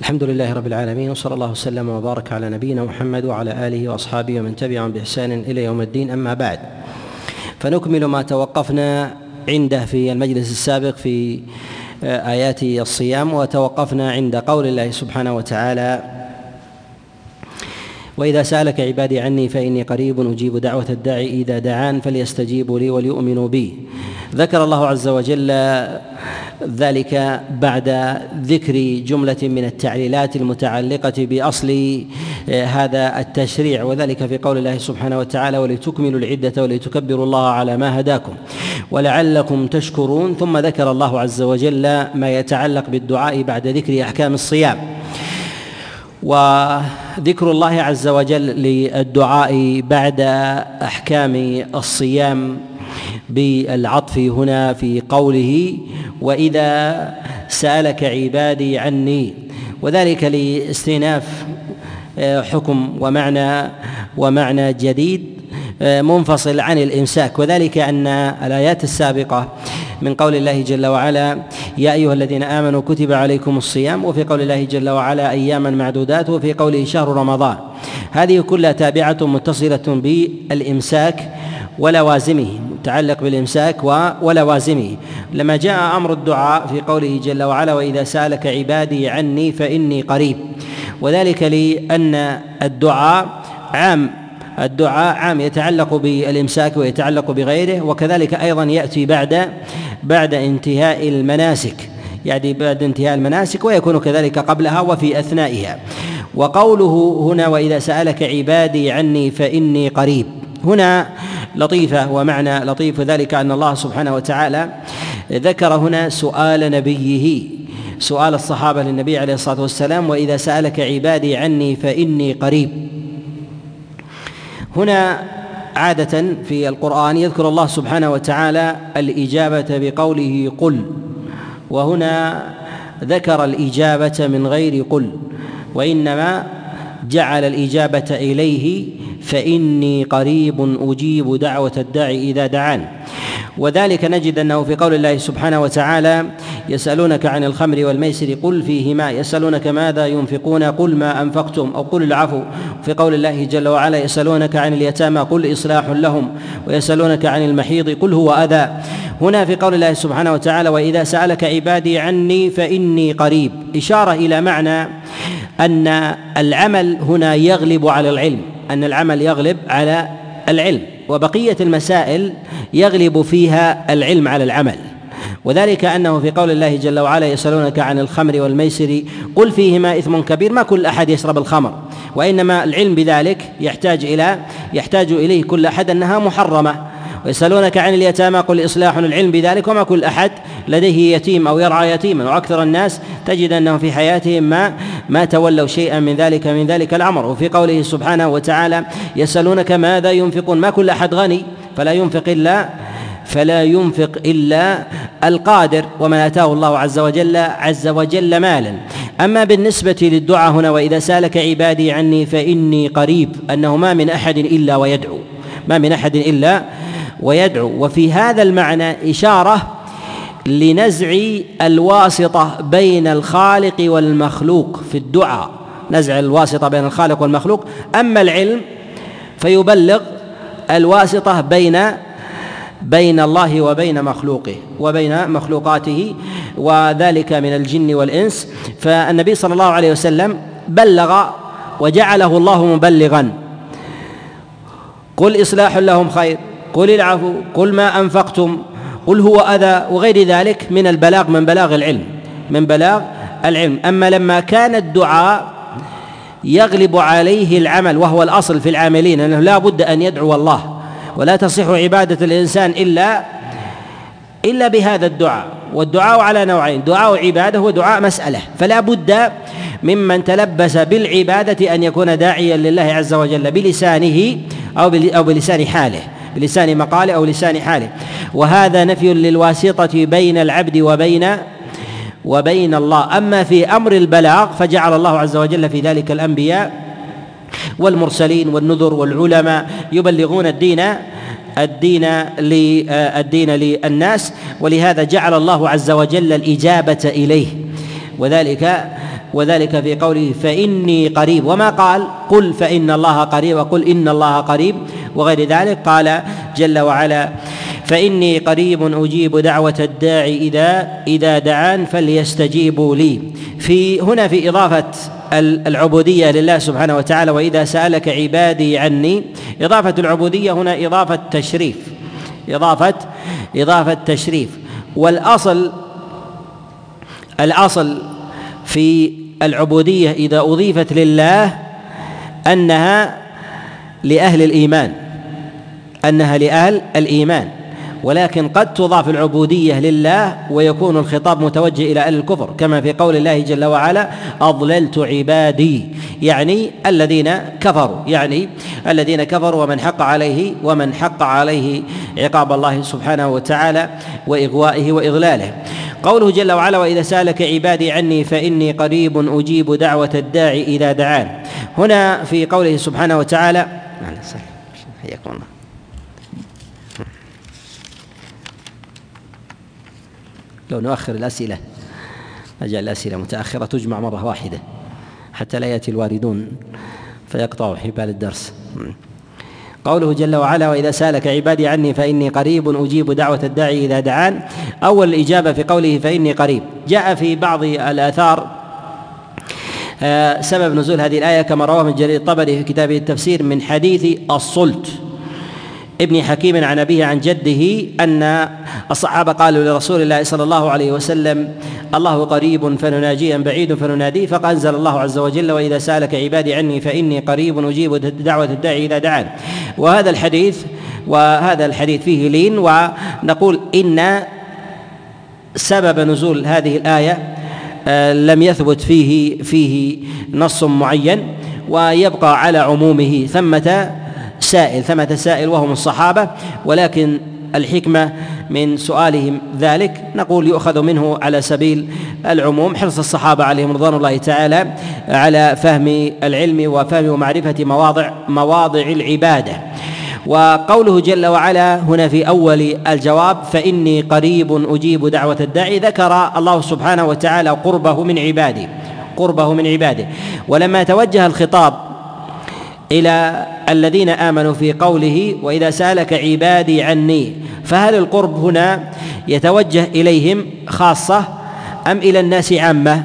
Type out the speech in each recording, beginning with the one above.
الحمد لله رب العالمين وصلى الله وسلم وبارك على نبينا محمد وعلى آله وأصحابه ومن تبعهم بإحسان إلى يوم الدين أما بعد. فنكمل ما توقفنا عنده في المجلس السابق في آيات الصيام وتوقفنا عند قول الله سبحانه وتعالى وإذا سألك عبادي عني فإني قريب أجيب دعوة الداعي إذا دعان فليستجيبوا لي وليؤمنوا بي. ذكر الله عز وجل ذلك بعد ذكر جملة من التعليلات المتعلقة بأصل هذا التشريع وذلك في قول الله سبحانه وتعالى ولتكملوا العدة ولتكبروا الله على ما هداكم ولعلكم تشكرون. ثم ذكر الله عز وجل ما يتعلق بالدعاء بعد ذكر أحكام الصيام. وذكر الله عز وجل للدعاء بعد أحكام الصيام بالعطف هنا في قوله وإذا سألك عبادي عني. وذلك لاستئناف حكم ومعنى ومعنى جديد منفصل عن الإمساك. وذلك أن الآيات السابقة من قول الله جل وعلا يا أيها الذين آمنوا كتب عليكم الصيام وفي قول الله جل وعلا أياما معدودات وفي قوله شهر رمضان. هذه كلها تابعة متصلة بالإمساك ولوازمه متعلق بالإمساك ولوازمه. لما جاء أمر الدعاء في قوله جل وعلا وإذا سألك عبادي عني فإني قريب. وذلك لأن الدعاء عام الدعاء عام يتعلق بالإمساك ويتعلق بغيره وكذلك أيضا يأتي بعد بعد انتهاء المناسك. يعني بعد انتهاء المناسك ويكون كذلك قبلها وفي أثنائها. وقوله هنا وإذا سألك عبادي عني فإني قريب. هنا لطيفة ومعنى لطيف ذلك أن الله سبحانه وتعالى ذكر هنا سؤال نبيه سؤال الصحابة للنبي عليه الصلاة والسلام وإذا سألك عبادي عني فإني قريب. هنا عادة في القرآن يذكر الله سبحانه وتعالى الإجابة بقوله قل وهنا ذكر الإجابة من غير قل وإنما جعل الإجابة إليه فإني قريب أجيب دعوة الداعي إذا دعان. وذلك نجد أنه في قول الله سبحانه وتعالى يسألونك عن الخمر والميسر قل فيهما يسألونك ماذا ينفقون قل ما أنفقتم أو قل العفو. في قول الله جل وعلا يسألونك عن اليتامى قل إصلاح لهم ويسألونك عن المحيض قل هو أذى. هنا في قول الله سبحانه وتعالى وإذا سألك عبادي عني فإني قريب. إشارة إلى معنى أن العمل هنا يغلب على العلم. أن العمل يغلب على العلم وبقية المسائل يغلب فيها العلم على العمل. وذلك أنه في قول الله جل وعلا يسألونك عن الخمر والميسر قل فيهما إثم كبير ما كل أحد يشرب الخمر. وإنما العلم بذلك يحتاج إلى يحتاج إليه كل أحد أنها محرمة. ويسألونك عن اليتامى قل إصلاح العلم بذلك وما كل أحد لديه يتيم أو يرعى يتيما وأكثر الناس تجد أنهم في حياتهم ما ما تولوا شيئا من ذلك من ذلك الأمر وفي قوله سبحانه وتعالى يسألونك ماذا ينفقون ما كل أحد غني فلا ينفق إلا فلا ينفق إلا القادر ومن آتاه الله عز وجل عز وجل مالا أما بالنسبة للدعاء هنا وإذا سألك عبادي عني فإني قريب أنه ما من أحد إلا ويدعو ما من أحد إلا ويدعو. وفي هذا المعنى إشارة لنزع الواسطة بين الخالق والمخلوق في الدعاء. نزع الواسطة بين الخالق والمخلوق. أما العلم فيبلغ الواسطة بين بين الله وبين مخلوقه وبين مخلوقاته وذلك من الجن والإنس. فالنبي صلى الله عليه وسلم بلغ وجعله الله مبلغا. قل إصلاح لهم خير. قل العفو قل ما أنفقتم قل هو أذى وغير ذلك من البلاغ من بلاغ العلم من بلاغ العلم. أما لما كان الدعاء يغلب عليه العمل وهو الأصل في العاملين أنه لا بد أن يدعو الله ولا تصح عبادة الإنسان إلا إلا بهذا الدعاء. والدعاء على نوعين دعاء عبادة ودعاء مسألة. فلا بد ممن تلبس بالعبادة أن يكون داعيا لله عز وجل بلسانه أو بلسان حاله. بلسان مقالة أو لسان حالة. وهذا نفي للواسطة بين العبد وبين وبين الله. أما في أمر البلاغ فجعل الله عز وجل في ذلك الأنبياء والمرسلين والنذر والعلماء يبلغون الدين الدين الدين للناس ولهذا جعل الله عز وجل الإجابة إليه. وذلك وذلك في قوله فإني قريب. وما قال؟ قل فإن الله قريب. وقل إن الله قريب. وغير ذلك قال جل وعلا فإني قريب أجيب دعوة الداعي إذا إذا دعان فليستجيبوا لي. في هنا في إضافة العبودية لله سبحانه وتعالى وإذا سألك عبادي عني. إضافة العبودية هنا إضافة تشريف. إضافة إضافة تشريف. والأصل الأصل في العبودية إذا أضيفت لله أنها لأهل الإيمان أنها لأهل الإيمان ولكن قد تضاف العبودية لله ويكون الخطاب متوجه إلى أهل الكفر كما في قول الله جل وعلا أضللت عبادي يعني الذين كفروا يعني الذين كفروا ومن حق عليه ومن حق عليه عقاب الله سبحانه وتعالى وإغوائه وإضلاله. قوله جل وعلا وإذا سألك عبادي عني فإني قريب أجيب دعوة الداعي إذا دعان. هنا في قوله سبحانه وتعالى حياكم الله. لو نؤخر الأسئلة نجعل الأسئلة متأخرة تجمع مرة واحدة حتى لا يأتي الواردون فيقطعوا حبال الدرس. قوله جل وعلا وإذا سألك عبادي عني فإني قريب أجيب دعوة الداعي إذا دعان. أول الإجابة في قوله فإني قريب. جاء في بعض الآثار آه، سبب نزول هذه الآية كما رواه ابن جرير الطبري في كتابه التفسير من حديث الصلت. ابن حكيم عن أبيه عن جده أن الصحابة قالوا لرسول الله صلى الله عليه وسلم الله قريب فنناجيه بعيد فنناديه؟ فأنزل الله عز وجل وإذا سألك عبادي عني فإني قريب أجيب دعوة الداعي إذا دعان. وهذا الحديث وهذا الحديث فيه لين ونقول إن سبب نزول هذه الآية آه، لم يثبت فيه فيه نص معين ويبقى على عمومه ثمة سائل ثمة سائل وهم الصحابة. ولكن الحكمة من سؤالهم ذلك. نقول يؤخذ منه على سبيل العموم. حرص الصحابة عليهم رضوان الله تعالى على فهم العلم وفهم ومعرفة مواضع مواضع العبادة. وقوله جل وعلا هنا في أول الجواب فإني قريب أجيب دعوة الداعي ذكر الله سبحانه وتعالى قربه من عباده قربه من عباده. ولما توجه الخطاب إلى الذين آمنوا في قوله وإذا سألك عبادي عني فهل القرب هنا يتوجه إليهم خاصة أم إلى الناس عامة؟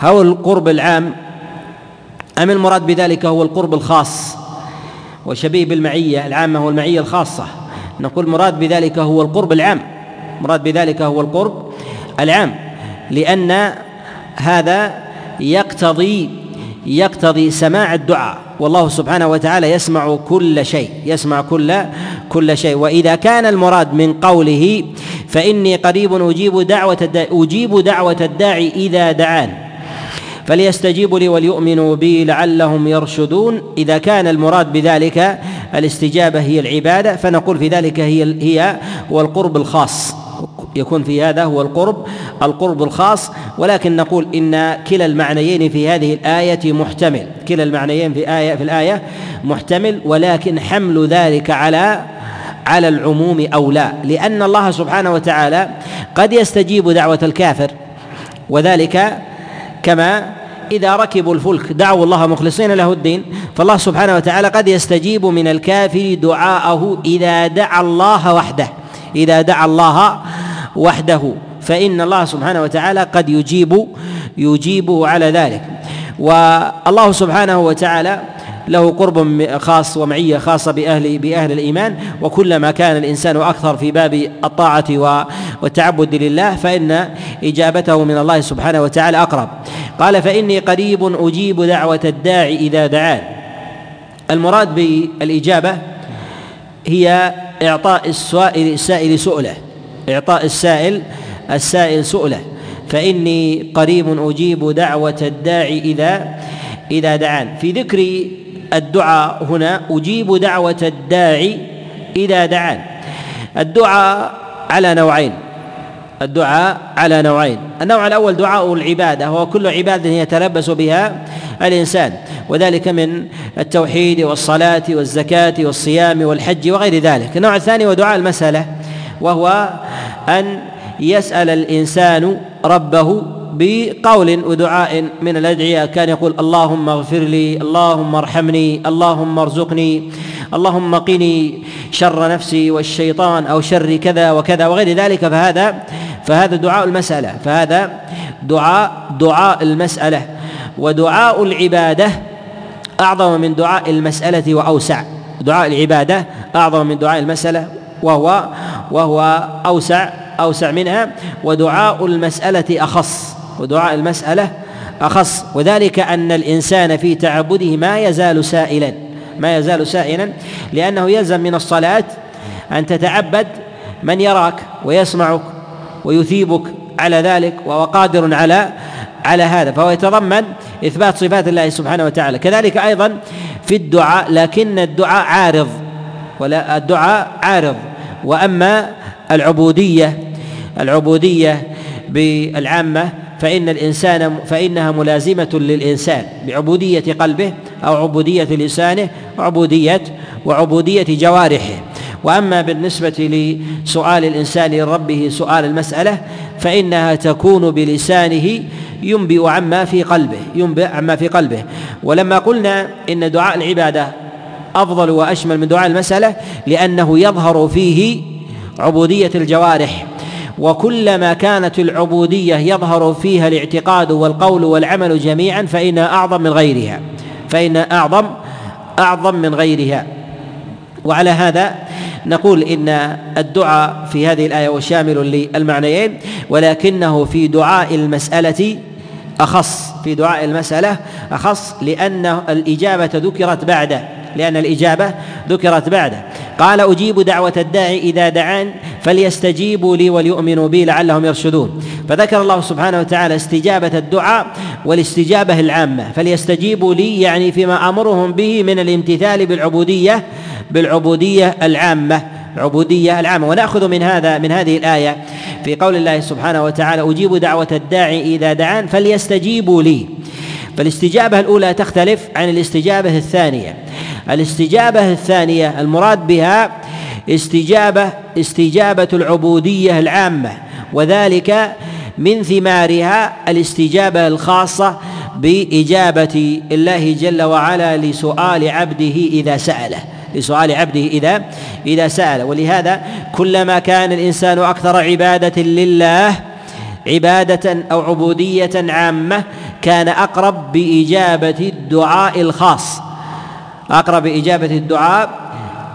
هو القرب العام أم المراد بذلك هو القرب الخاص؟ وشبيه بالمعية العامة والمعية الخاصة. نقول مراد بذلك هو القرب العام. مراد بذلك هو القرب العام. لأن هذا يقتضي يقتضي سماع الدعاء. والله سبحانه وتعالى يسمع كل شيء يسمع كل كل شيء. وإذا كان المراد من قوله فإني قريب أجيب دعوة أجيب دعوة الداعي إذا دعان. فليستجيبوا لي وليؤمنوا بي لعلهم يرشدون. إذا كان المراد بذلك الاستجابة هي العبادة فنقول في ذلك هي هي هو القرب الخاص. يكون في هذا هو القرب القرب الخاص. ولكن نقول إن كلا المعنيين في هذه الآية محتمل. كلا المعنيين في آية في الآية محتمل ولكن حمل ذلك على على العموم أو لا. لأن الله سبحانه وتعالى قد يستجيب دعوة الكافر وذلك كما إذا ركبوا الفلك دعوا الله مخلصين له الدين فالله سبحانه وتعالى قد يستجيب من الكافر دعاءه إذا دعا الله وحده إذا دعا الله وحده فإن الله سبحانه وتعالى قد يجيب يجيبه على ذلك. والله سبحانه وتعالى له قرب خاص ومعية خاصة بأهل بأهل الإيمان وكلما كان الإنسان أكثر في باب الطاعة والتعبد لله فإن إجابته من الله سبحانه وتعالى أقرب. قال فإني قريب أجيب دعوة الداعي إذا دعان. المراد بالإجابة هي إعطاء السائل السائل سؤله. إعطاء السائل السائل سؤله. فإني قريب أجيب دعوة الداعي إذا إذا دعان. في ذكر الدعاء هنا أجيب دعوة الداعي إذا دعان. الدعاء على نوعين. الدعاء على نوعين. النوع الأول دعاء العبادة وهو كل عبادة يتلبس بها الإنسان. وذلك من التوحيد والصلاة والزكاة والصيام والحج وغير ذلك. النوع الثاني هو دعاء المسألة وهو أن يسأل الإنسان ربه بقول ودعاء من الأدعية. كان يقول اللهم اغفر لي اللهم ارحمني اللهم ارزقني. اللهم قني شر نفسي والشيطان أو شر كذا وكذا وغير ذلك. فهذا فهذا دعاء المسألة. فهذا دعاء دعاء المسألة. ودعاء العبادة أعظم من دعاء المسألة وأوسع. دعاء العبادة أعظم من دعاء المسألة وهو وهو أوسع أوسع منها. ودعاء المسألة أخص. ودعاء المسألة أخص. وذلك أن الإنسان في تعبده ما يزال سائلا. ما يزال سائلا لأنه يلزم من الصلاة أن تتعبد من يراك ويسمعك ويثيبك على ذلك وهو قادر على على هذا فهو يتضمن إثبات صفات الله سبحانه وتعالى. كذلك أيضا في الدعاء لكن الدعاء عارض ولا الدعاء عارض. وأما العبودية العبودية بالعامة فإن الإنسان فإنها ملازمة للإنسان بعبودية قلبه أو عبودية لسانه وعبودية وعبودية جوارحه. وأما بالنسبة لسؤال الإنسان لربه سؤال المسألة فإنها تكون بلسانه ينبئ عما في قلبه ينبئ عما في قلبه. ولما قلنا إن دعاء العبادة أفضل وأشمل من دعاء المسألة لأنه يظهر فيه عبودية الجوارح. وكلما كانت العبودية يظهر فيها الاعتقاد والقول والعمل جميعا فإنها أعظم من غيرها. فانها اعظم أعظم من غيرها. وعلى هذا نقول إن الدعاء في هذه الآية وشامل للمعنيين ولكنه في دعاء المسألة اخص في دعاء المسألة أخص لأن الإجابة ذكرت بعده لأن الإجابة ذكرت بعده قال أجيب دعوة الداعي إذا دعان فليستجيبوا لي وليؤمنوا بي لعلهم يرشدون. فذكر الله سبحانه وتعالى استجابة الدعاء والاستجابة العامة. فليستجيبوا لي يعني فيما أمرهم به من الامتثال بالعبودية بالعبودية العامة العبودية العامة. ونأخذ من هذا من هذه الآية في قول الله سبحانه وتعالى أجيب دعوة الداعي إذا دعان فليستجيبوا لي. فالاستجابة الأولى تختلف عن الاستجابة الثانية. الاستجابة الثانية المراد بها استجابة استجابة العبودية العامة. وذلك من ثمارها الاستجابة الخاصة بإجابة الله جل وعلا لسؤال عبده إذا سأله. لسؤال عبده إذا إذا سأل ولهذا كلما كان الإنسان أكثر عبادة لله عبادة أو عبودية عامة كان أقرب بإجابة الدعاء الخاص. أقرب بإجابة الدعاء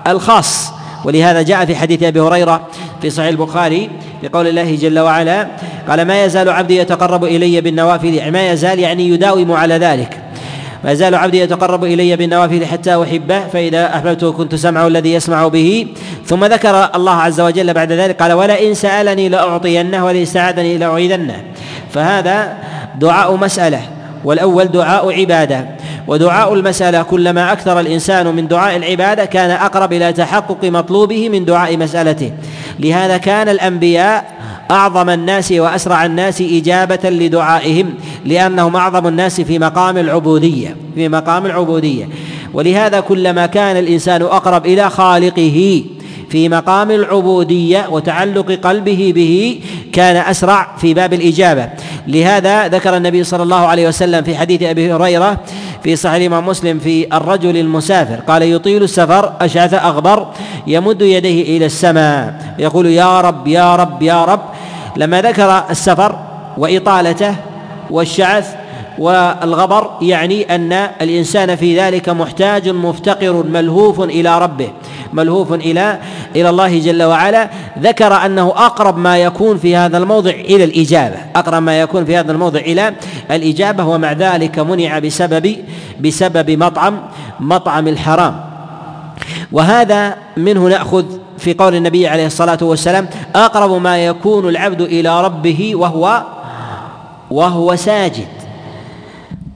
الخاص. ولهذا جاء في حديث أبي هريرة في صحيح البخاري في قول الله جل وعلا قال ما يزال عبدي يتقرب إلي بالنوافل يعني ما يزال يعني يداوم على ذلك. ما يزال عبدي يتقرب إلي بالنوافل حتى أحبه فإذا أحببته كنت سمعه الذي يسمع به. ثم ذكر الله عز وجل بعد ذلك قال ولئن سألني لأعطينه ولئن استعاذني لأعيذنه. فهذا دعاء مسألة. والأول دعاء عبادة. ودعاء المسألة كلما أكثر الإنسان من دعاء العبادة كان أقرب إلى تحقق مطلوبه من دعاء مسألته. لهذا كان الأنبياء أعظم الناس وأسرع الناس إجابة لدعائهم لأنهم أعظم الناس في مقام العبودية في مقام العبودية. ولهذا كلما كان الإنسان أقرب إلى خالقه في مقام العبودية وتعلق قلبه به كان أسرع في باب الإجابة. لهذا ذكر النبي صلى الله عليه وسلم في حديث أبي هريرة في صحيح الإمام مسلم في الرجل المسافر. قال يطيل السفر أشعث أغبر يمد يديه إلى السماء. يقول يا رب يا رب يا رب. لما ذكر السفر وإطالته والشعث والغبر يعني أن الإنسان في ذلك محتاج مفتقر ملهوف إلى ربه ملهوف إلى إلى الله جل وعلا. ذكر أنه أقرب ما يكون في هذا الموضع إلى الإجابة. أقرب ما يكون في هذا الموضع إلى الإجابة ومع ذلك منع بسبب بسبب مطعم مطعم الحرام. وهذا منه نأخذ في قول النبي عليه الصلاة والسلام أقرب ما يكون العبد إلى ربه وهو وهو ساجد.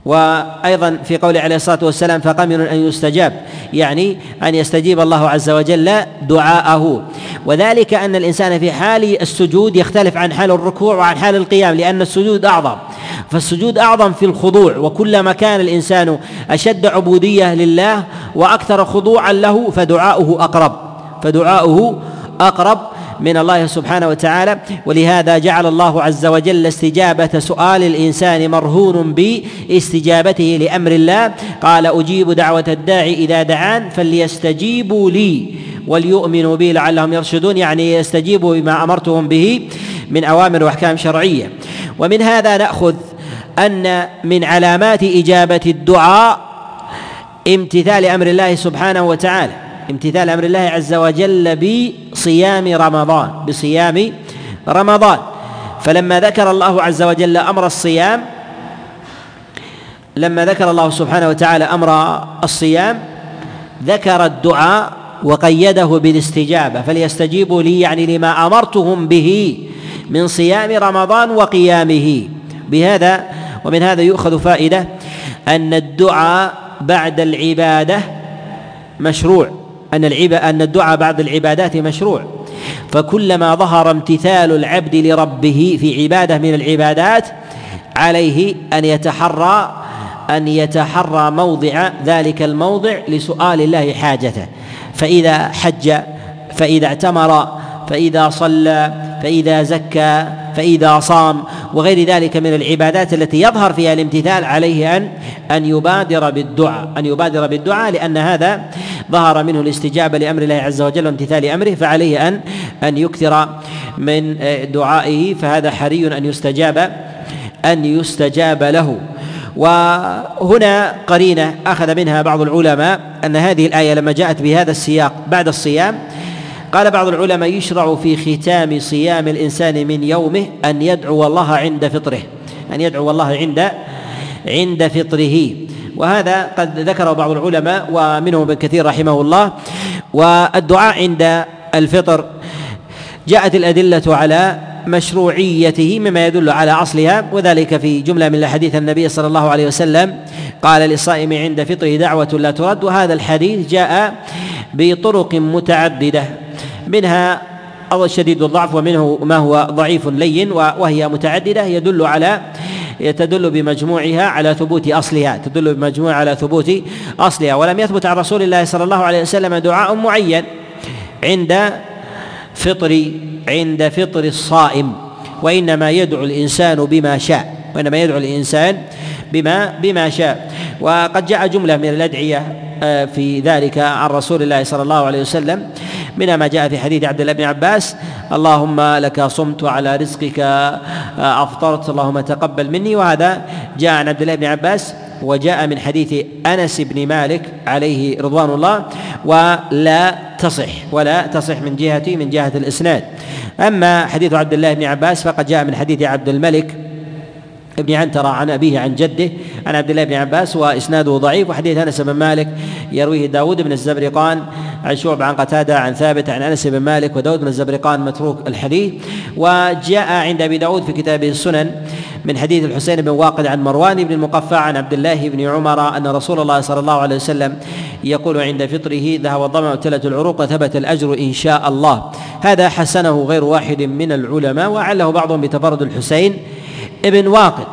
وأيضا في قوله عليه الصلاة والسلام فقمن أن يستجاب يعني أن يستجيب الله عز وجل دعاءه. وذلك أن الإنسان في حال السجود يختلف عن حال الركوع وعن حال القيام لأن السجود أعظم. فالسجود أعظم في الخضوع وكلما كان الإنسان أشد عبودية لله وأكثر خضوعا له فدعاؤه أقرب. فدعاؤه أقرب من الله سبحانه وتعالى. ولهذا جعل الله عز وجل استجابة سؤال الإنسان مرهون باستجابته لأمر الله. قال أجيب دعوة الداعي إذا دعان فليستجيبوا لي وليؤمنوا بي لعلهم يرشدون. يعني يستجيبوا بما أمرتهم به من أوامر وأحكام شرعية. ومن هذا نأخذ أن من علامات إجابة الدعاء امتثال أمر الله سبحانه وتعالى. امتثال أمر الله عز وجل بصيام رمضان بصيام رمضان. فلما ذكر الله عز وجل أمر الصيام لما ذكر الله سبحانه وتعالى أمر الصيام ذكر الدعاء وقيده بالاستجابة. فليستجيبوا لي يعني لما أمرتهم به من صيام رمضان وقيامه. بهذا ومن هذا يؤخذ فائدة أن الدعاء بعد العبادة مشروع. أن أن الدعاء بعد العبادات مشروع. فكلما ظهر امتثال العبد لربه في عبادة من العبادات عليه أن يتحرى أن يتحرى موضع ذلك الموضع لسؤال الله حاجته. فإذا حج فإذا اعتمر فإذا صلى فإذا زكى فإذا صام وغير ذلك من العبادات التي يظهر فيها الامتثال عليه أن أن يبادر بالدعاء أن يبادر بالدعاء لأن هذا ظهر منه الاستجابة لأمر الله عز وجل وامتثال أمره فعليه أن أن يكثر من دعائه فهذا حري أن يستجاب أن يستجاب له. وهنا قرينة أخذ منها بعض العلماء أن هذه الآية لما جاءت بهذا السياق بعد الصيام قال بعض العلماء يشرع في ختام صيام الإنسان من يومه أن يدعو الله عند فطره أن يدعو الله عند عند فطره. وهذا قد ذكره بعض العلماء ومنهم ابن كثير رحمه الله. والدعاء عند الفطر جاءت الأدلة على مشروعيته مما يدل على أصلها وذلك في جملة من الأحاديث النبي صلى الله عليه وسلم. قال للصائم عند فطره دعوة لا ترد وهذا الحديث جاء بطرق متعددة. منها شديد الضعف ومنه ما هو ضعيف لين وهي متعددة يدل على تدل بمجموعها على ثبوت أصلها تدل بمجموعها على ثبوت أصلها. ولم يثبت عن رسول الله صلى الله عليه وسلم دعاء معين عند فطر عند فطر الصائم وإنما يدعو الإنسان بما شاء وإنما يدعو الإنسان بما بما شاء. وقد جاء جملة من الأدعية آه، في ذلك عن رسول الله صلى الله عليه وسلم منها ما جاء في حديث عبد الله بن عباس اللهم لك صمت وعلى رزقك آه، أفطرت اللهم تقبل مني. وهذا جاء عن عبد الله بن عباس وجاء من حديث أنس بن مالك عليه رضوان الله ولا تصح ولا تصح من جهة من جهة الإسناد. أما حديث عبد الله بن عباس فقد جاء من حديث عبد الملك ابن عنترة عن أبيه عن جده عن عبد الله بن عباس وإسناده ضعيف وحديث أنس بن مالك يرويه داود بن الزبرقان عن شعب عن قتادة عن ثابت عن أنس بن مالك وداود بن الزبرقان متروك الحديث. وجاء عند أبي داود في كتابه السنن من حديث الحسين بن واقد عن مروان بن المقفع عن عبد الله بن عمر أن رسول الله صلى الله عليه وسلم يقول عند فطره ذهب الظمأ وابتلت العروق وثبت الأجر إن شاء الله. هذا حسنه غير واحد من العلماء وعله بعضهم بتفرد الحسين ابن واقد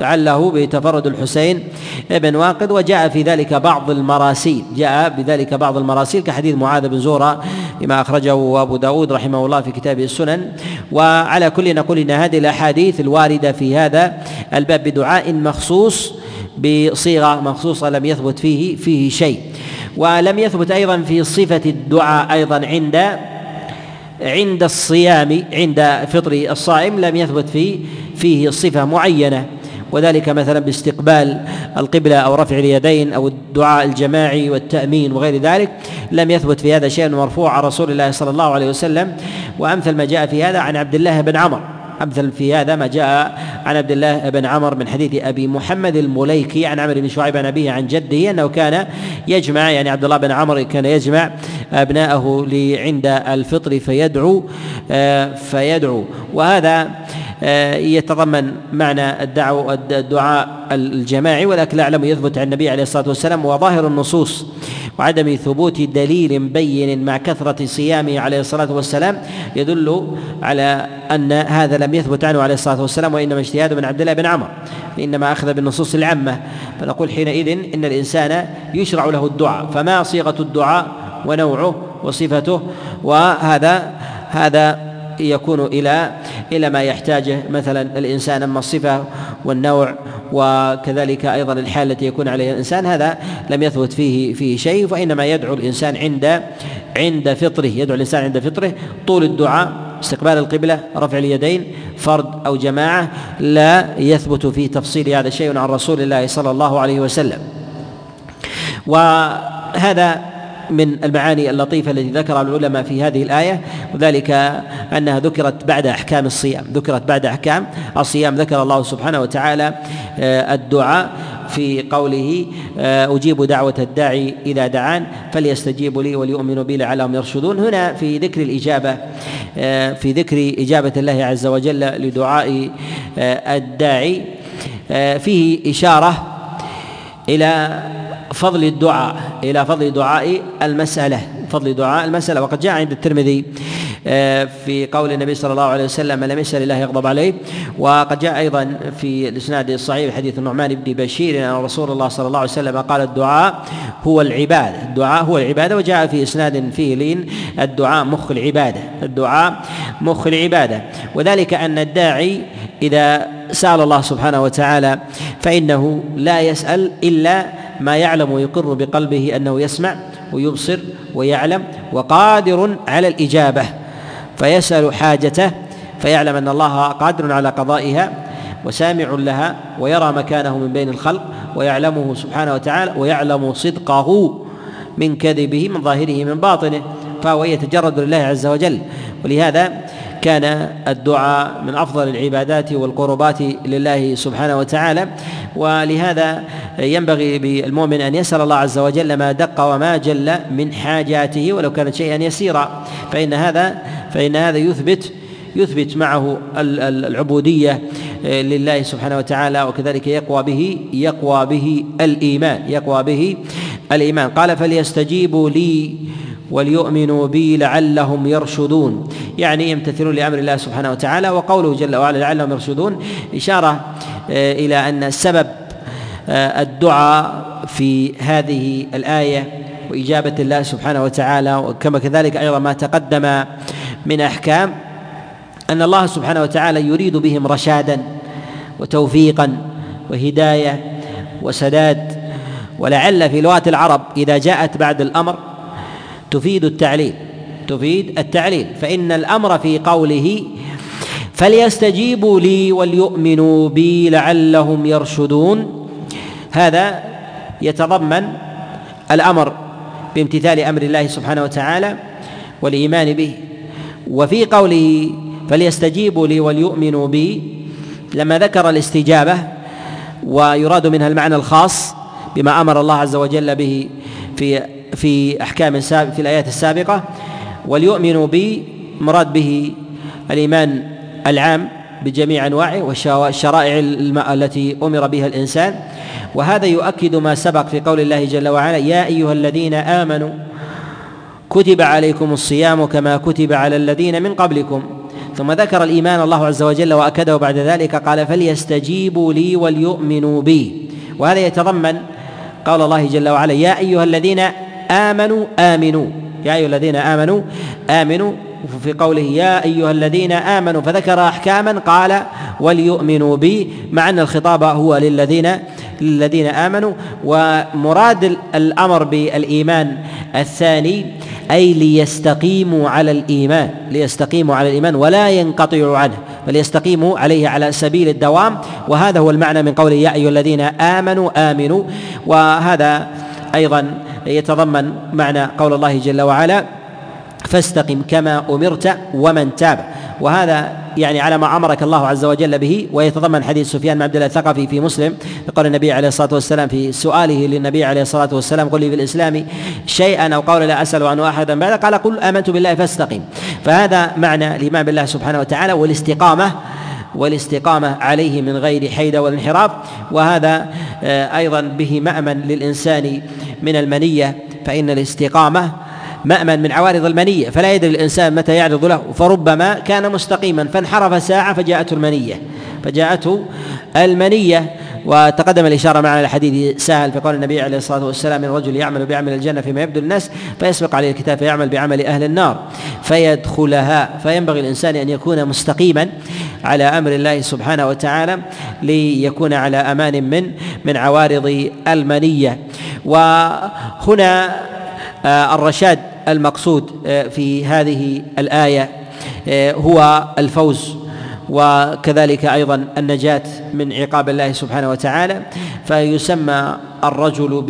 لعله بتفرد الحسين ابن واقد وجاء في ذلك بعض المراسيل جاء بذلك بعض المراسيل كحديث معاذ بن زورة لما أخرجه أبو داود رحمه الله في كتابه السنن. وعلى كل نقول إن هذه الأحاديث الواردة في هذا الباب بدعاء مخصوص بصيغة مخصوصة لم يثبت فيه فيه شيء. ولم يثبت أيضا في صفة الدعاء أيضا عند عند الصيام عند فطر الصائم لم يثبت فيه فيه صفة معينة وذلك مثلا باستقبال القبلة أو رفع اليدين أو الدعاء الجماعي والتأمين وغير ذلك لم يثبت في هذا شيء مرفوع عن رسول الله صلى الله عليه وسلم. وأمثل ما جاء في هذا عن عبد الله بن عمر. أمثل في هذا ما جاء عن عبد الله بن عمر من حديث أبي محمد المليكي عن عمرو بن شعيب عن أبيه عن جده أنه كان يجمع يعني عبد الله بن عمر كان يجمع أبناءه عند الفطر فيدعو آه، فيدعو. وهذا يتضمن معنى الدعوة الدعاء الجماعي ولكن لا أعلم يثبت عن النبي عليه الصلاة والسلام وظاهر النصوص وعدم ثبوت دليل بين مع كثرة صيامه عليه الصلاة والسلام يدل على أن هذا لم يثبت عنه عليه الصلاة والسلام وإنما اجتهاد من عبد الله بن عمر إنما أخذ بالنصوص العامة. فنقول حينئذ إن الإنسان يشرع له الدعاء فما صيغة الدعاء ونوعه وصفته وهذا هذا يكون إلى إلى ما يحتاجه مثلا الإنسان أما الصفة والنوع وكذلك أيضا الحال التي يكون عليها الإنسان هذا لم يثبت فيه فيه شيء فإنما يدعو الإنسان عند عند فطره يدعو الإنسان عند فطره طول الدعاء استقبال القبلة رفع اليدين فرد أو جماعة لا يثبت في تفصيل هذا شيء عن رسول الله صلى الله عليه وسلم. وهذا من المعاني اللطيفة التي ذكرها العلماء في هذه الآية وذلك أنها ذكرت بعد أحكام الصيام ذكرت بعد أحكام الصيام. ذكر الله سبحانه وتعالى آه، الدعاء في قوله آه، أجيب دعوة الداعي إذا دعان فليستجيبوا لي وليؤمنوا بي لعلهم يرشدون. هنا في ذكر الإجابة آه، في ذكر إجابة الله عز وجل لدعاء الداعي فيه إشارة إلى فضل الدعاء إلى فضل دعاء المسألة فضل دعاء المسألة. وقد جاء عند الترمذي آه، في قول النبي صلى الله عليه وسلم من لم يسأل الله يغضب عليه. وقد جاء أيضا في الإسناد الصحيح حديث النعمان بن بشير أن رسول الله صلى الله عليه وسلم قال الدعاء هو العبادة. الدعاء هو العبادة وجاء في إسناد فيه لين الدعاء مخ العبادة. الدعاء مخ العبادة. وذلك أن الداعي إذا سأل الله سبحانه وتعالى فإنه لا يسأل إلا ما يعلم ويقر بقلبه أنه يسمع ويبصر ويعلم وقادر على الإجابة. فيسأل حاجته فيعلم أن الله قادر على قضائها وسامع لها ويرى مكانه من بين الخلق ويعلمه سبحانه وتعالى ويعلم صدقه من كذبه من ظاهره من باطنه فهو يتجرد لله عز وجل. ولهذا كان الدعاء من أفضل العبادات والقربات لله سبحانه وتعالى ولهذا ينبغي بالمؤمن أن يسأل الله عز وجل ما دق وما جل من حاجاته ولو كانت شيئا يسيرا. فإن هذا فإن هذا يثبت يثبت معه العبودية لله سبحانه وتعالى وكذلك يقوى به يقوى به الإيمان يقوى به الإيمان. قال فليستجيبوا لي وليؤمنوا بي لعلهم يرشدون. يعني يمتثلون لأمر الله سبحانه وتعالى وقوله جل وعلا لعلهم يرشدون. إشارة آه، إلى أن سبب آه، الدعاء في هذه الآية وإجابة الله سبحانه وتعالى وكما كذلك أيضا ما تقدم من أحكام أن الله سبحانه وتعالى يريد بهم رشادا وتوفيقا وهداية وسداد. ولعل في لغة العرب إذا جاءت بعد الأمر تفيد التعليل تفيد التعليل. فإن الأمر في قوله فليستجيبوا لي وليؤمنوا بي لعلهم يرشدون هذا يتضمن الأمر بامتثال أمر الله سبحانه وتعالى والإيمان به. وفي قوله فليستجيبوا لي وليؤمنوا بي لما ذكر الاستجابة ويراد منها المعنى الخاص بما أمر الله عز وجل به في في أحكام في الآيات السابقة وليؤمنوا بي مراد به الإيمان العام بجميع أنواعه والشرائع التي أمر بها الإنسان. وهذا يؤكد ما سبق في قول الله جل وعلا يا أيها الذين آمنوا كتب عليكم الصيام كما كتب على الذين من قبلكم. ثم ذكر الإيمان الله عز وجل وأكده بعد ذلك قال فليستجيبوا لي وليؤمنوا بي. وهذا يتضمن قول الله جل وعلا يا أيها الذين آمنوا آمنوا. يا أيها الذين آمنوا آمنوا. في قوله يا أيها الذين آمنوا فذكر أحكاما قال وليؤمنوا بي. مع أن الخطاب هو للذين للذين آمنوا. ومراد الأمر بالإيمان الثاني أي ليستقيموا على الإيمان ليستقيموا على الإيمان ولا ينقطعوا عنه بل يستقيموا عليه على سبيل الدوام. وهذا هو المعنى من قوله يا أيها الذين آمنوا آمنوا. وهذا أيضا يتضمن معنى قول الله جل وعلا فاستقم كما أمرت ومن تاب. وهذا يعني على ما أمرك الله عز وجل به ويتضمن حديث سفيان بن عبد الله الثقفي في مسلم قول النبي عليه الصلاة والسلام في سؤاله للنبي عليه الصلاة والسلام قل لي في الإسلام شيئا أو قول لا أسأل عنه احدا بعد. قال قل آمنت بالله فاستقم. فهذا معنى الإيمان بالله سبحانه وتعالى والاستقامة والاستقامة عليه من غير حيدة والانحراف وهذا آه، أيضا به مأمن للإنسان من المنية فإن الاستقامة مأمن من عوارض المنية فلا يدري الإنسان متى يعرض له. فربما كان مستقيما فانحرف ساعة فجاءته المنية. فجاءته المنية وتقدم الإشارة معنا الحديث سهل في قول النبي عليه الصلاة والسلام من رجل يعمل بعمل الجنة فيما يبدو الناس فيسبق عليه الكتاب فيعمل بعمل أهل النار فيدخلها. فينبغي الإنسان أن يكون مستقيما على أمر الله سبحانه وتعالى ليكون على أمان من من عوارض المنية. وهنا آه، الرشاد المقصود آه، في هذه الآية آه، هو الفوز. وكذلك أيضا النجاة من عقاب الله سبحانه وتعالى. فيسمى الرجل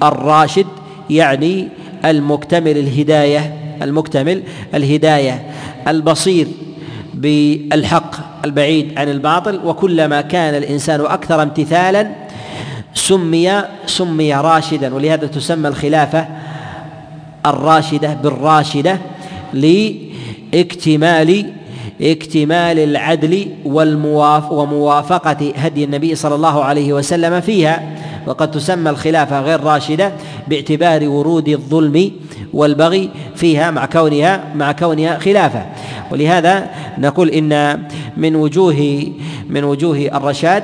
بالراشد يعني المكتمل الهداية المكتمل الهداية البصير. بالحق البعيد عن الباطل وكلما كان الإنسان أكثر امتثالا سمي سمي راشدا ولهذا تسمى الخلافة الراشدة بالراشدة لإكتمال إكتمال العدل وموافقة هدي النبي صلى الله عليه وسلم فيها. وقد تسمى الخلافة غير راشدة باعتبار ورود الظلم والبغي فيها مع كونها مع كونها خلافة. ولهذا نقول إن من وجوه من وجوه الرشاد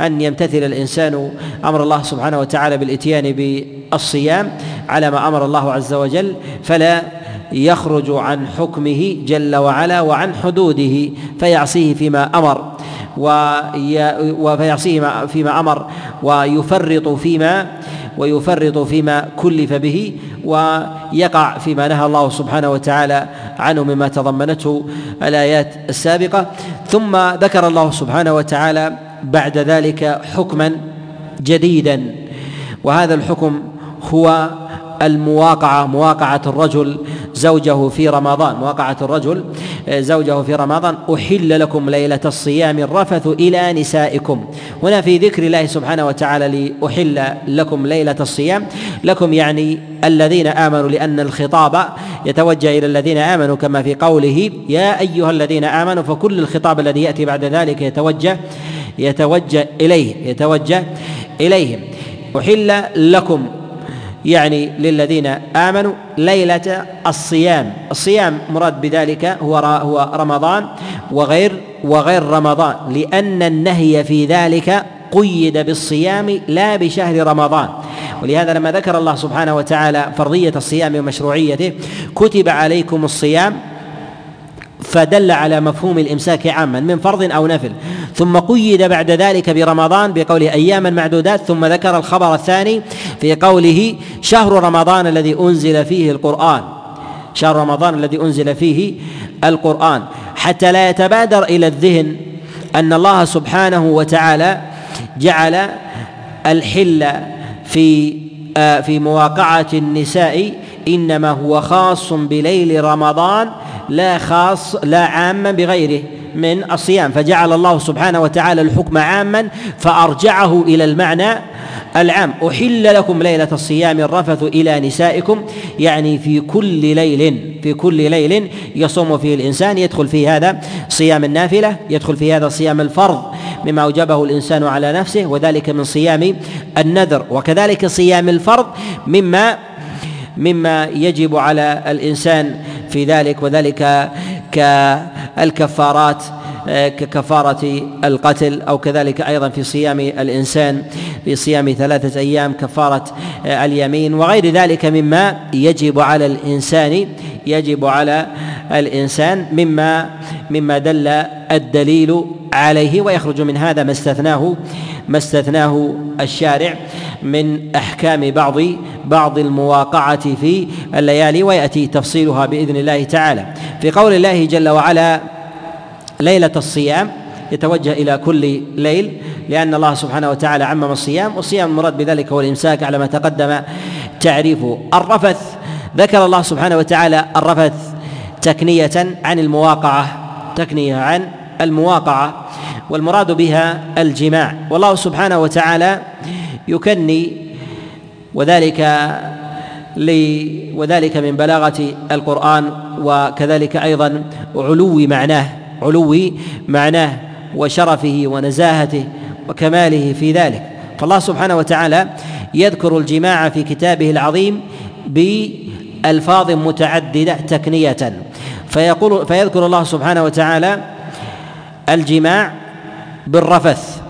أن يمتثل الإنسان أمر الله سبحانه وتعالى بالإتيان بالصيام على ما أمر الله عز وجل فلا يخرج عن حكمه جل وعلا وعن حدوده فيعصيه فيما أمر وفيعصيه فيما أمر ويفرط فيما ويفرط فيما كلف به ويقع فيما نهى الله سبحانه وتعالى عنه مما تضمنته الآيات السابقة. ثم ذكر الله سبحانه وتعالى بعد ذلك حكما جديدا وهذا الحكم هو المواقعة مواقعة الرجل زوجه في رمضان مواقعة الرجل زوجه في رمضان أحل لكم ليلة الصيام الرفث إلى نسائكم. هنا في ذكر الله سبحانه وتعالى لأحل لكم ليلة الصيام. لكم يعني الذين آمنوا لأن الخطاب يتوجه إلى الذين آمنوا كما في قوله يا أيها الذين آمنوا فكل الخطاب الذي يأتي بعد ذلك يتوجه يتوجه إليه يتوجه إليهم. أحل لكم يعني للذين آمنوا ليلة الصيام. الصيام مراد بذلك هو هو رمضان وغير وغير رمضان لأن النهي في ذلك قيد بالصيام لا بشهر رمضان. ولهذا لما ذكر الله سبحانه وتعالى فرضية الصيام ومشروعيته كتب عليكم الصيام فدل على مفهوم الإمساك عاما من فرض أو نفل. ثم قيد بعد ذلك برمضان بقوله أياما معدودات ثم ذكر الخبر الثاني في قوله شهر رمضان الذي أنزل فيه القرآن. شهر رمضان الذي أنزل فيه القرآن. حتى لا يتبادر إلى الذهن أن الله سبحانه وتعالى جعل الحل في آه، في مواقعة النساء إنما هو خاص بليل رمضان لا خاص لا عاما بغيره. من الصيام فجعل الله سبحانه وتعالى الحكم عاما فأرجعه إلى المعنى العام. أحل لكم ليلة الصيام الرفث إلى نسائكم يعني في كل ليل في كل ليل يصوم فيه الإنسان يدخل في هذا صيام النافلة يدخل في هذا صيام الفرض مما أوجبه الإنسان على نفسه وذلك من صيام النذر. وكذلك صيام الفرض مما مما يجب على الإنسان في ذلك وذلك كالكفارات ككفارة القتل أو كذلك أيضا في صيام الإنسان في صيام ثلاثة أيام كفارة اليمين وغير ذلك مما يجب على الإنسان يجب على الإنسان مما مما دل الدليل عليه ويخرج من هذا ما استثناه ما استثناه الشارع من أحكام بعض بعض المواقعة في الليالي ويأتي تفصيلها بإذن الله تعالى. في قول الله جل وعلا ليلة الصيام يتوجه إلى كل ليل لأن الله سبحانه وتعالى عمم الصيام والصيام المراد بذلك هو الإمساك على ما تقدم تعريفه الرفث. ذكر الله سبحانه وتعالى الرفث تكنية عن المواقعة تكنية عن المواقعة والمراد بها الجماع. والله سبحانه وتعالى يكني وذلك لي وذلك من بلاغة القرآن وكذلك أيضا علو معناه علو معناه وشرفه ونزاهته وكماله في ذلك. فالله سبحانه وتعالى يذكر الجماع في كتابه العظيم بألفاظ متعددة تكنية. فيقول فيذكر الله سبحانه وتعالى الجماع بالرفث.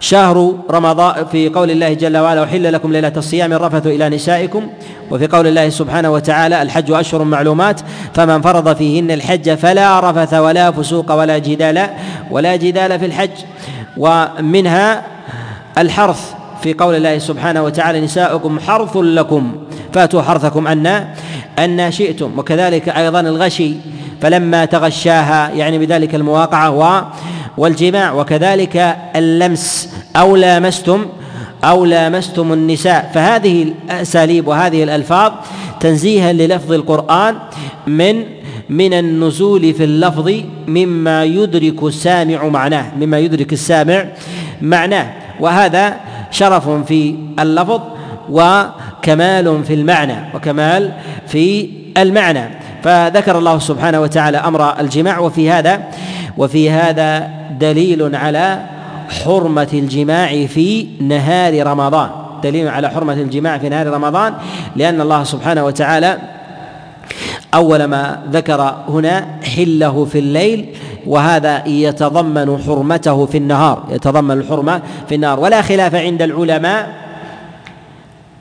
شهر رمضان في قول الله جل وعلا أحل لكم ليلة الصيام الرفث إلى نسائكم. وفي قول الله سبحانه وتعالى الحج أشهر معلومات فمن فرض فيهن الحج فلا رفث ولا فسوق ولا جدال ولا جدال في الحج. ومنها الحرث في قول الله سبحانه وتعالى نساؤكم حرث لكم فأتوا حرثكم أن أن شئتم وكذلك أيضا الغشي فلما تغشاها يعني بذلك المواقعة والجماع وكذلك اللمس أو لامستم أو لامستم النساء. فهذه الأساليب وهذه الألفاظ تنزيها للفظ القرآن من من النزول في اللفظ مما يدرك السامع معناه مما يدرك السامع معناه. وهذا شرف في اللفظ وكمال في المعنى وكمال في المعنى. فذكر الله سبحانه وتعالى أمر الجماع وفي هذا وفي هذا دليل على حرمة الجماع في نهار رمضان. دليل على حرمة الجماع في نهار رمضان لأن الله سبحانه وتعالى أول ما ذكر هنا حله في الليل وهذا يتضمن حرمته في النهار يتضمن الحرمة في النهار. ولا خلاف عند العلماء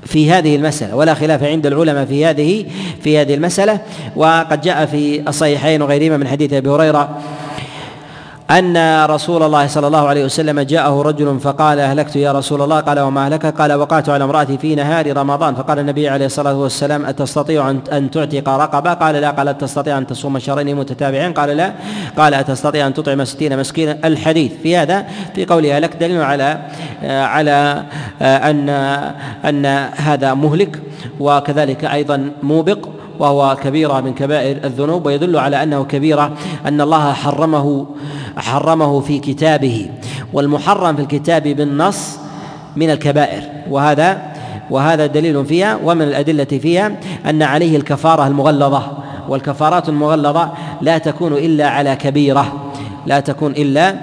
في هذه المسألة ولا خلاف عند العلماء في هذه في هذه المسألة. وقد جاء في الصحيحين وغيرهما من حديث أبي هريرة أن رسول الله صلى الله عليه وسلم جاءه رجل فقال أهلكت يا رسول الله؟ قال وما أهلك؟ قال وقعت على امرأتي في نهار رمضان. فقال النبي عليه الصلاة والسلام أتستطيع أن تعتق رقبة؟ قال لا. قال تستطيع أن تصوم شهرين متتابعين؟ قال لا. قال أتستطيع أن تطعم ستين مسكينا؟ الحديث في هذا في قولها لك دليل على على أن أن هذا مهلك وكذلك أيضا موبق. وهو كبيرة من كبائر الذنوب ويدل على أنه كبيرة أن الله حرمه حرمه في كتابه والمحرم في الكتاب بالنص من الكبائر. وهذا وهذا دليل فيها ومن الأدلة فيها أن عليه الكفارة المغلظة. والكفارات المغلظة لا تكون إلا على كبيرة لا تكون إلا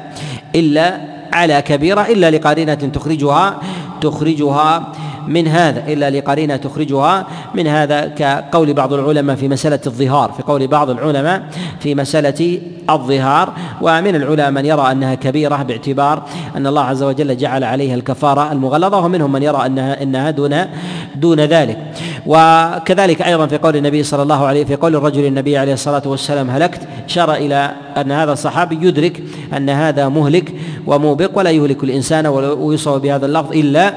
إلا على كبيرة إلا لقارنة تخرجها تخرجها من هذا إلا لقرينة تخرجها من هذا كقول بعض العلماء في مسألة الظهار في قول بعض العلماء في مسألة الظهار. ومن العلماء من يرى أنها كبيرة باعتبار أن الله عز وجل جعل عليها الكفارة المغلظة ومنهم من يرى أنها إنها دون دون ذلك. وكذلك أيضا في قول النبي صلى الله عليه في قول الرجل النبي عليه الصلاة والسلام هلكت شار إلى أن هذا الصحابي يدرك أن هذا مهلك وموبق ولا يهلك الإنسان ويصاب بهذا اللفظ إلا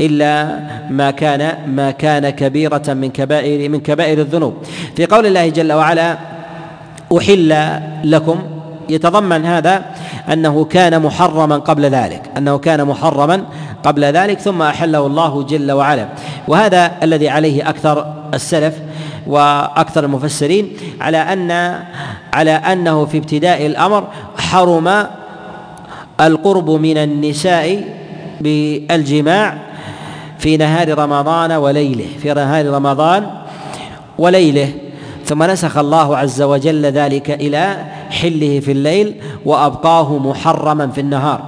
إلا ما كان ما كان كبيرة من كبائر من كبائر الذنوب. في قول الله جل وعلا أحل لكم يتضمن هذا أنه كان محرما قبل ذلك أنه كان محرما قبل ذلك ثم أحله الله جل وعلا. وهذا الذي عليه أكثر السلف وأكثر المفسرين على ان على أنه في ابتداء الأمر حرم القرب من النساء بالجماع في نهار رمضان وليله في نهار رمضان وليله. ثم نسخ الله عز وجل ذلك إلى حله في الليل وأبقاه محرما في النهار.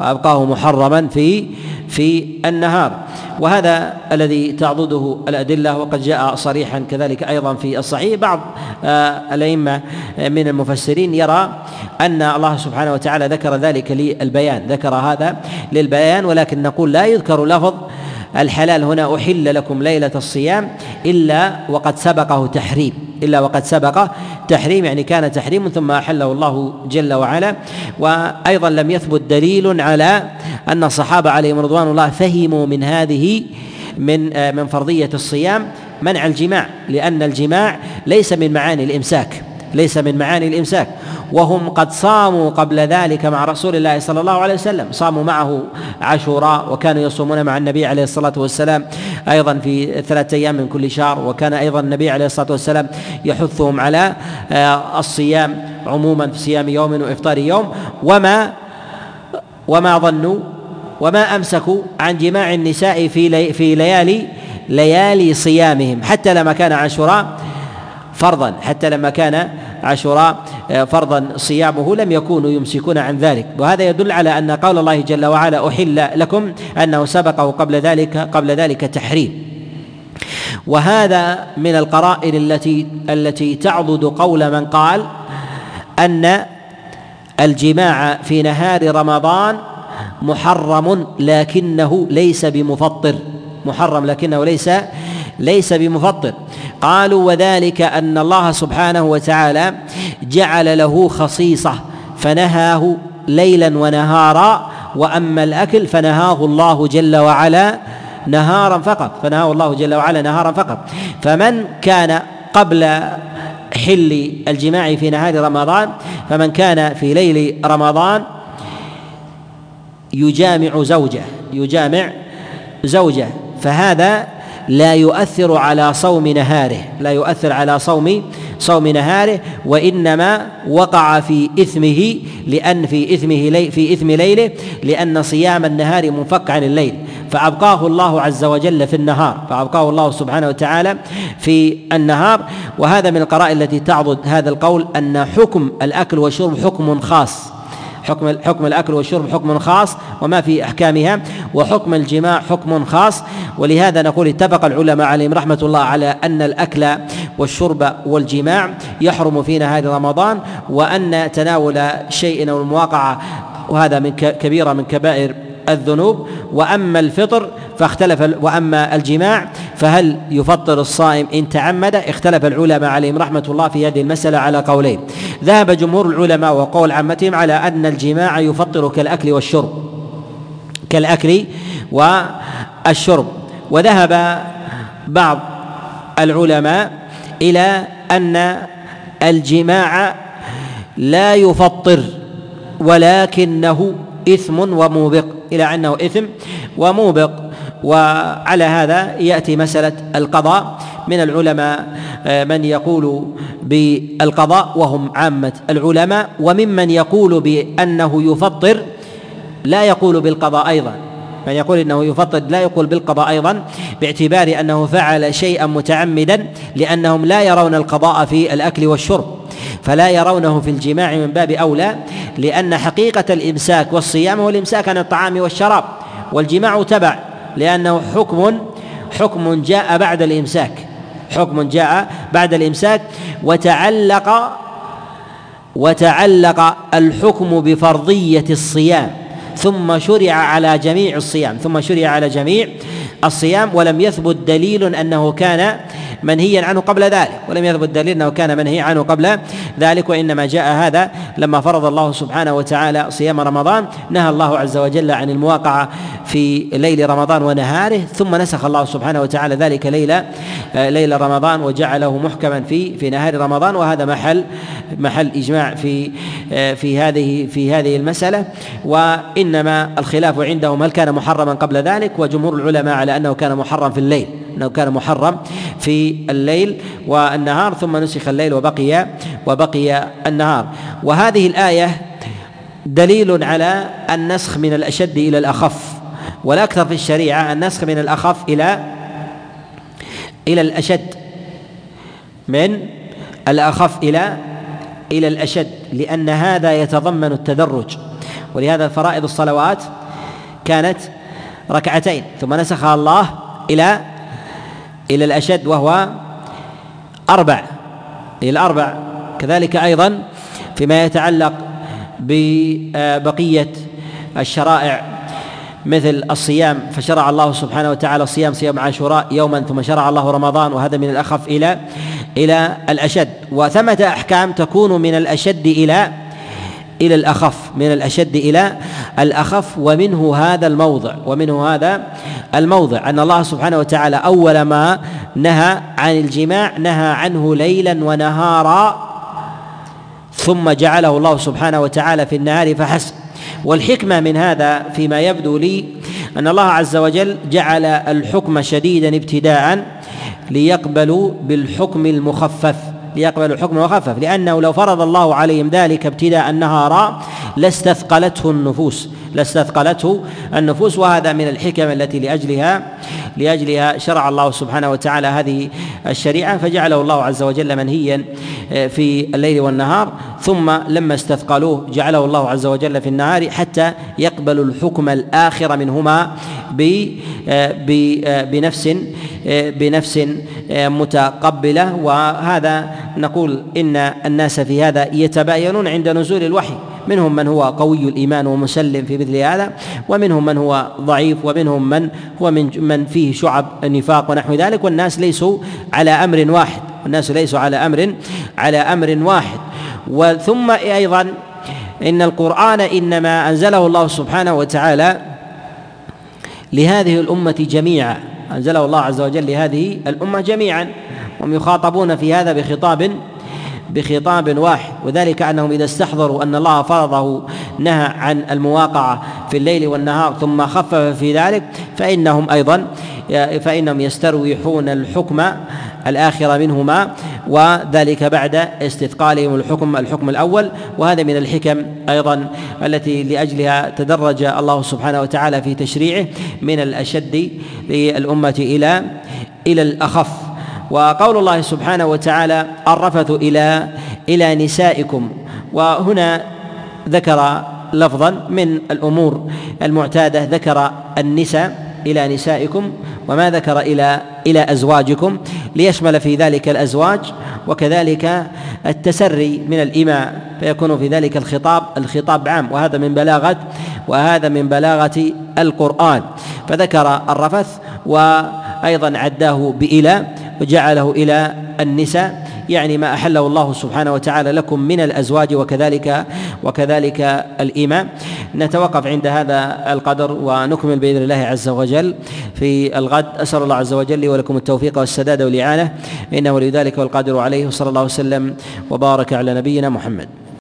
وأبقاه محرما في في النهار. وهذا الذي تعضده الأدلة وقد جاء صريحا كذلك أيضا في الصحيح. بعض آه، الأئمة من المفسرين يرى أن الله سبحانه وتعالى ذكر ذلك للبيان ذكر هذا للبيان ولكن نقول لا يذكر لفظ الحلال هنا أحل لكم ليلة الصيام إلا وقد سبقه تحريم إلا وقد سبق تحريم يعني كان تحريم ثم أحله الله جل وعلا. وأيضا لم يثبت دليل على أن الصحابة عليهم رضوان الله فهموا من هذه من من فرضية الصيام منع الجماع لأن الجماع ليس من معاني الإمساك ليس من معاني الإمساك. وهم قد صاموا قبل ذلك مع رسول الله صلى الله عليه وسلم. صاموا معه عاشوراء وكانوا يصومون مع النبي عليه الصلاة والسلام أيضا في ثلاثة أيام من كل شهر وكان أيضا النبي عليه الصلاة والسلام يحثهم على آه، الصيام عموما في صيام يوم وإفطار يوم. وما وما ظنوا وما أمسكوا عن جماع النساء في لي في ليالي ليالي صيامهم حتى لما كان عاشوراء فرضا حتى لما كان عاشوراء آه، فرضا صيامه لم يكونوا يمسكون عن ذلك. وهذا يدل على أن قول الله جل وعلا أحل لكم أنه سبقه قبل ذلك قبل ذلك تحريم. وهذا من القرائن التي التي تعضد قول من قال أن الجماع في نهار رمضان محرم لكنه ليس بمفطر. محرم لكنه ليس ليس بمفطر. قالوا وذلك أن الله سبحانه وتعالى جعل له خصيصة فنهاه ليلا ونهارا وأما الأكل فنهاه الله جل وعلا نهارا فقط فنهاه الله جل وعلا نهارا فقط. فمن كان قبل حل الجماع في نهار رمضان فمن كان في ليل رمضان يجامع زوجة يجامع زوجة. فهذا لا يؤثر على صوم نهاره لا يؤثر على صوم صوم نهاره وإنما وقع في إثمه لأن في إثمه لي في إثم ليله لأن صيام النهار منفك عن الليل. فأبقاه الله عز وجل في النهار فأبقاه الله سبحانه وتعالى في النهار. وهذا من القرائن التي تعضد هذا القول أن حكم الأكل والشرب حكم خاص. حكم حكم الأكل والشرب حكم خاص وما في أحكامها وحكم الجماع حكم خاص. ولهذا نقول اتفق العلماء عليهم رحمة الله على أن الأكل والشرب والجماع يحرم في نهار رمضان وأن تناول شيء أو المواقعة وهذا من كبيرة من كبائر الذنوب وأما الفطر فاختلف وأما الجماع فهل يفطر الصائم إن تعمد؟ اختلف العلماء عليهم رحمة الله في هذه المسألة على قولين. ذهب جمهور العلماء وقول عامتهم على أن الجماع يفطر كالأكل والشرب كالأكل والشرب. وذهب بعض العلماء إلى أن الجماع لا يفطر ولكنه إثم وموبق إلى أنه إثم وموبق. وعلى هذا يأتي مسألة القضاء. من العلماء آه، من يقول بالقضاء وهم عامة العلماء. وممن يقول بأنه يفطر لا يقول بالقضاء أيضا. من يقول إنه يفطر لا يقول بالقضاء أيضا باعتبار أنه فعل شيئا متعمدا لأنهم لا يرون القضاء في الأكل والشرب. فلا يرونه في الجماع من باب أولى لأن حقيقة الإمساك والصيام هو الإمساك عن الطعام والشراب والجماع تبع لأنه حكم حكم جاء بعد الإمساك حكم جاء بعد الإمساك وتعلق وتعلق الحكم بفرضية الصيام ثم شرع على جميع الصيام ثم شرع على جميع الصيام ولم يثبت دليل أنه كان منهيا عنه قبل ذلك ولم يثبت دليل أنه كان منهيا عنه قبل ذلك وإنما جاء هذا لما فرض الله سبحانه وتعالى صيام رمضان نهى الله عز وجل عن المواقعة في ليل رمضان ونهاره ثم نسخ الله سبحانه وتعالى ذلك ليلة ليل رمضان وجعله محكما في في نهار رمضان وهذا محل محل إجماع في في هذه في هذه المسألة. وإنما الخلاف عندهم هل كان محرما قبل ذلك وجمهور العلماء على أنه كان محرم في الليل. إنه كان محرم في الليل والنهار ثم نسخ الليل وبقي وبقي النهار. وهذه الآية دليل على النسخ من الأشد إلى الأخف. والأكثر في الشريعة النسخ من الأخف إلى إلى الأشد. من الأخف إلى إلى الأشد لأن هذا يتضمن التدرج. ولهذا فرائض الصلوات كانت ركعتين ثم نسخها الله إلى إلى الأشد وهو أربع إلى الأربع. كذلك أيضا فيما يتعلق ببقية الشرائع مثل الصيام فشرع الله سبحانه وتعالى الصيام صيام عاشوراء يوما ثم شرع الله رمضان وهذا من الأخف إلى إلى الأشد. وثمة أحكام تكون من الأشد إلى إلى الأخف من الأشد إلى الأخف ومنه هذا الموضع ومنه هذا الموضع. أن الله سبحانه وتعالى أول ما نهى عن الجماع نهى عنه ليلا ونهارا ثم جعله الله سبحانه وتعالى في النهار فحسب. والحكمة من هذا فيما يبدو لي أن الله عز وجل جعل الحكم شديدا ابتداء ليقبلوا بالحكم المخفف. ليقبلوا الحكم المخفف لأنه لو فرض الله عليهم ذلك ابتداء النهارا لاستثقلته النفوس. لاستثقلته النفوس وهذا من الحكم التي لأجلها لأجلها شرع الله سبحانه وتعالى هذه الشريعة فجعله الله عز وجل منهيا آه، في الليل والنهار ثم لما استثقلوه جعله الله عز وجل في النهار حتى يقبل الحكم الآخر منهما آه، آه، بنفس بنفس متقبلة. وهذا نقول إن الناس في هذا يتباينون عند نزول الوحي. منهم من هو قوي الإيمان ومسلم في مثل هذا ومنهم من هو ضعيف ومنهم من هو من من فيه شعب النفاق ونحو ذلك والناس ليسوا على أمر واحد والناس ليسوا على أمر على أمر واحد. وثم أيضا إن القرآن إنما أنزله الله سبحانه وتعالى لهذه الأمة جميعا أنزله الله عز وجل لهذه الأمة جميعا هم يخاطبون في هذا بخطاب بخطاب واحد وذلك أنهم إذا استحضروا أن الله فرضه نهى عن المواقعة في الليل والنهار ثم خفف في ذلك فإنهم أيضا فإنهم يستروحون الحكم الآخر منهما وذلك بعد استثقالهم الحكم الحكم الأول. وهذا من الحكم أيضا التي لأجلها تدرج الله سبحانه وتعالى في تشريعه من الأشد للأمة إلى إلى الأخف. وقول الله سبحانه وتعالى الرفث إلى إلى نسائكم. وهنا ذكر لفظا من الأمور المعتادة ذكر النساء إلى نسائكم وما ذكر إلى إلى أزواجكم ليشمل في ذلك الأزواج وكذلك التسري من الإماء فيكون في ذلك الخطاب الخطاب عام. وهذا من بلاغة وهذا من بلاغة القرآن. فذكر الرفث وأيضا عداه بإلى وجعله إلى النساء يعني ما أحله الله سبحانه وتعالى لكم من الأزواج وكذلك وكذلك الإيمان. نتوقف عند هذا القدر ونكمل بإذن الله عز وجل في الغد. أسأل الله عز وجل لي ولكم التوفيق والسداد والإعانة إنه لذلك والقادر عليه وصلى الله وسلم وبارك على نبينا محمد.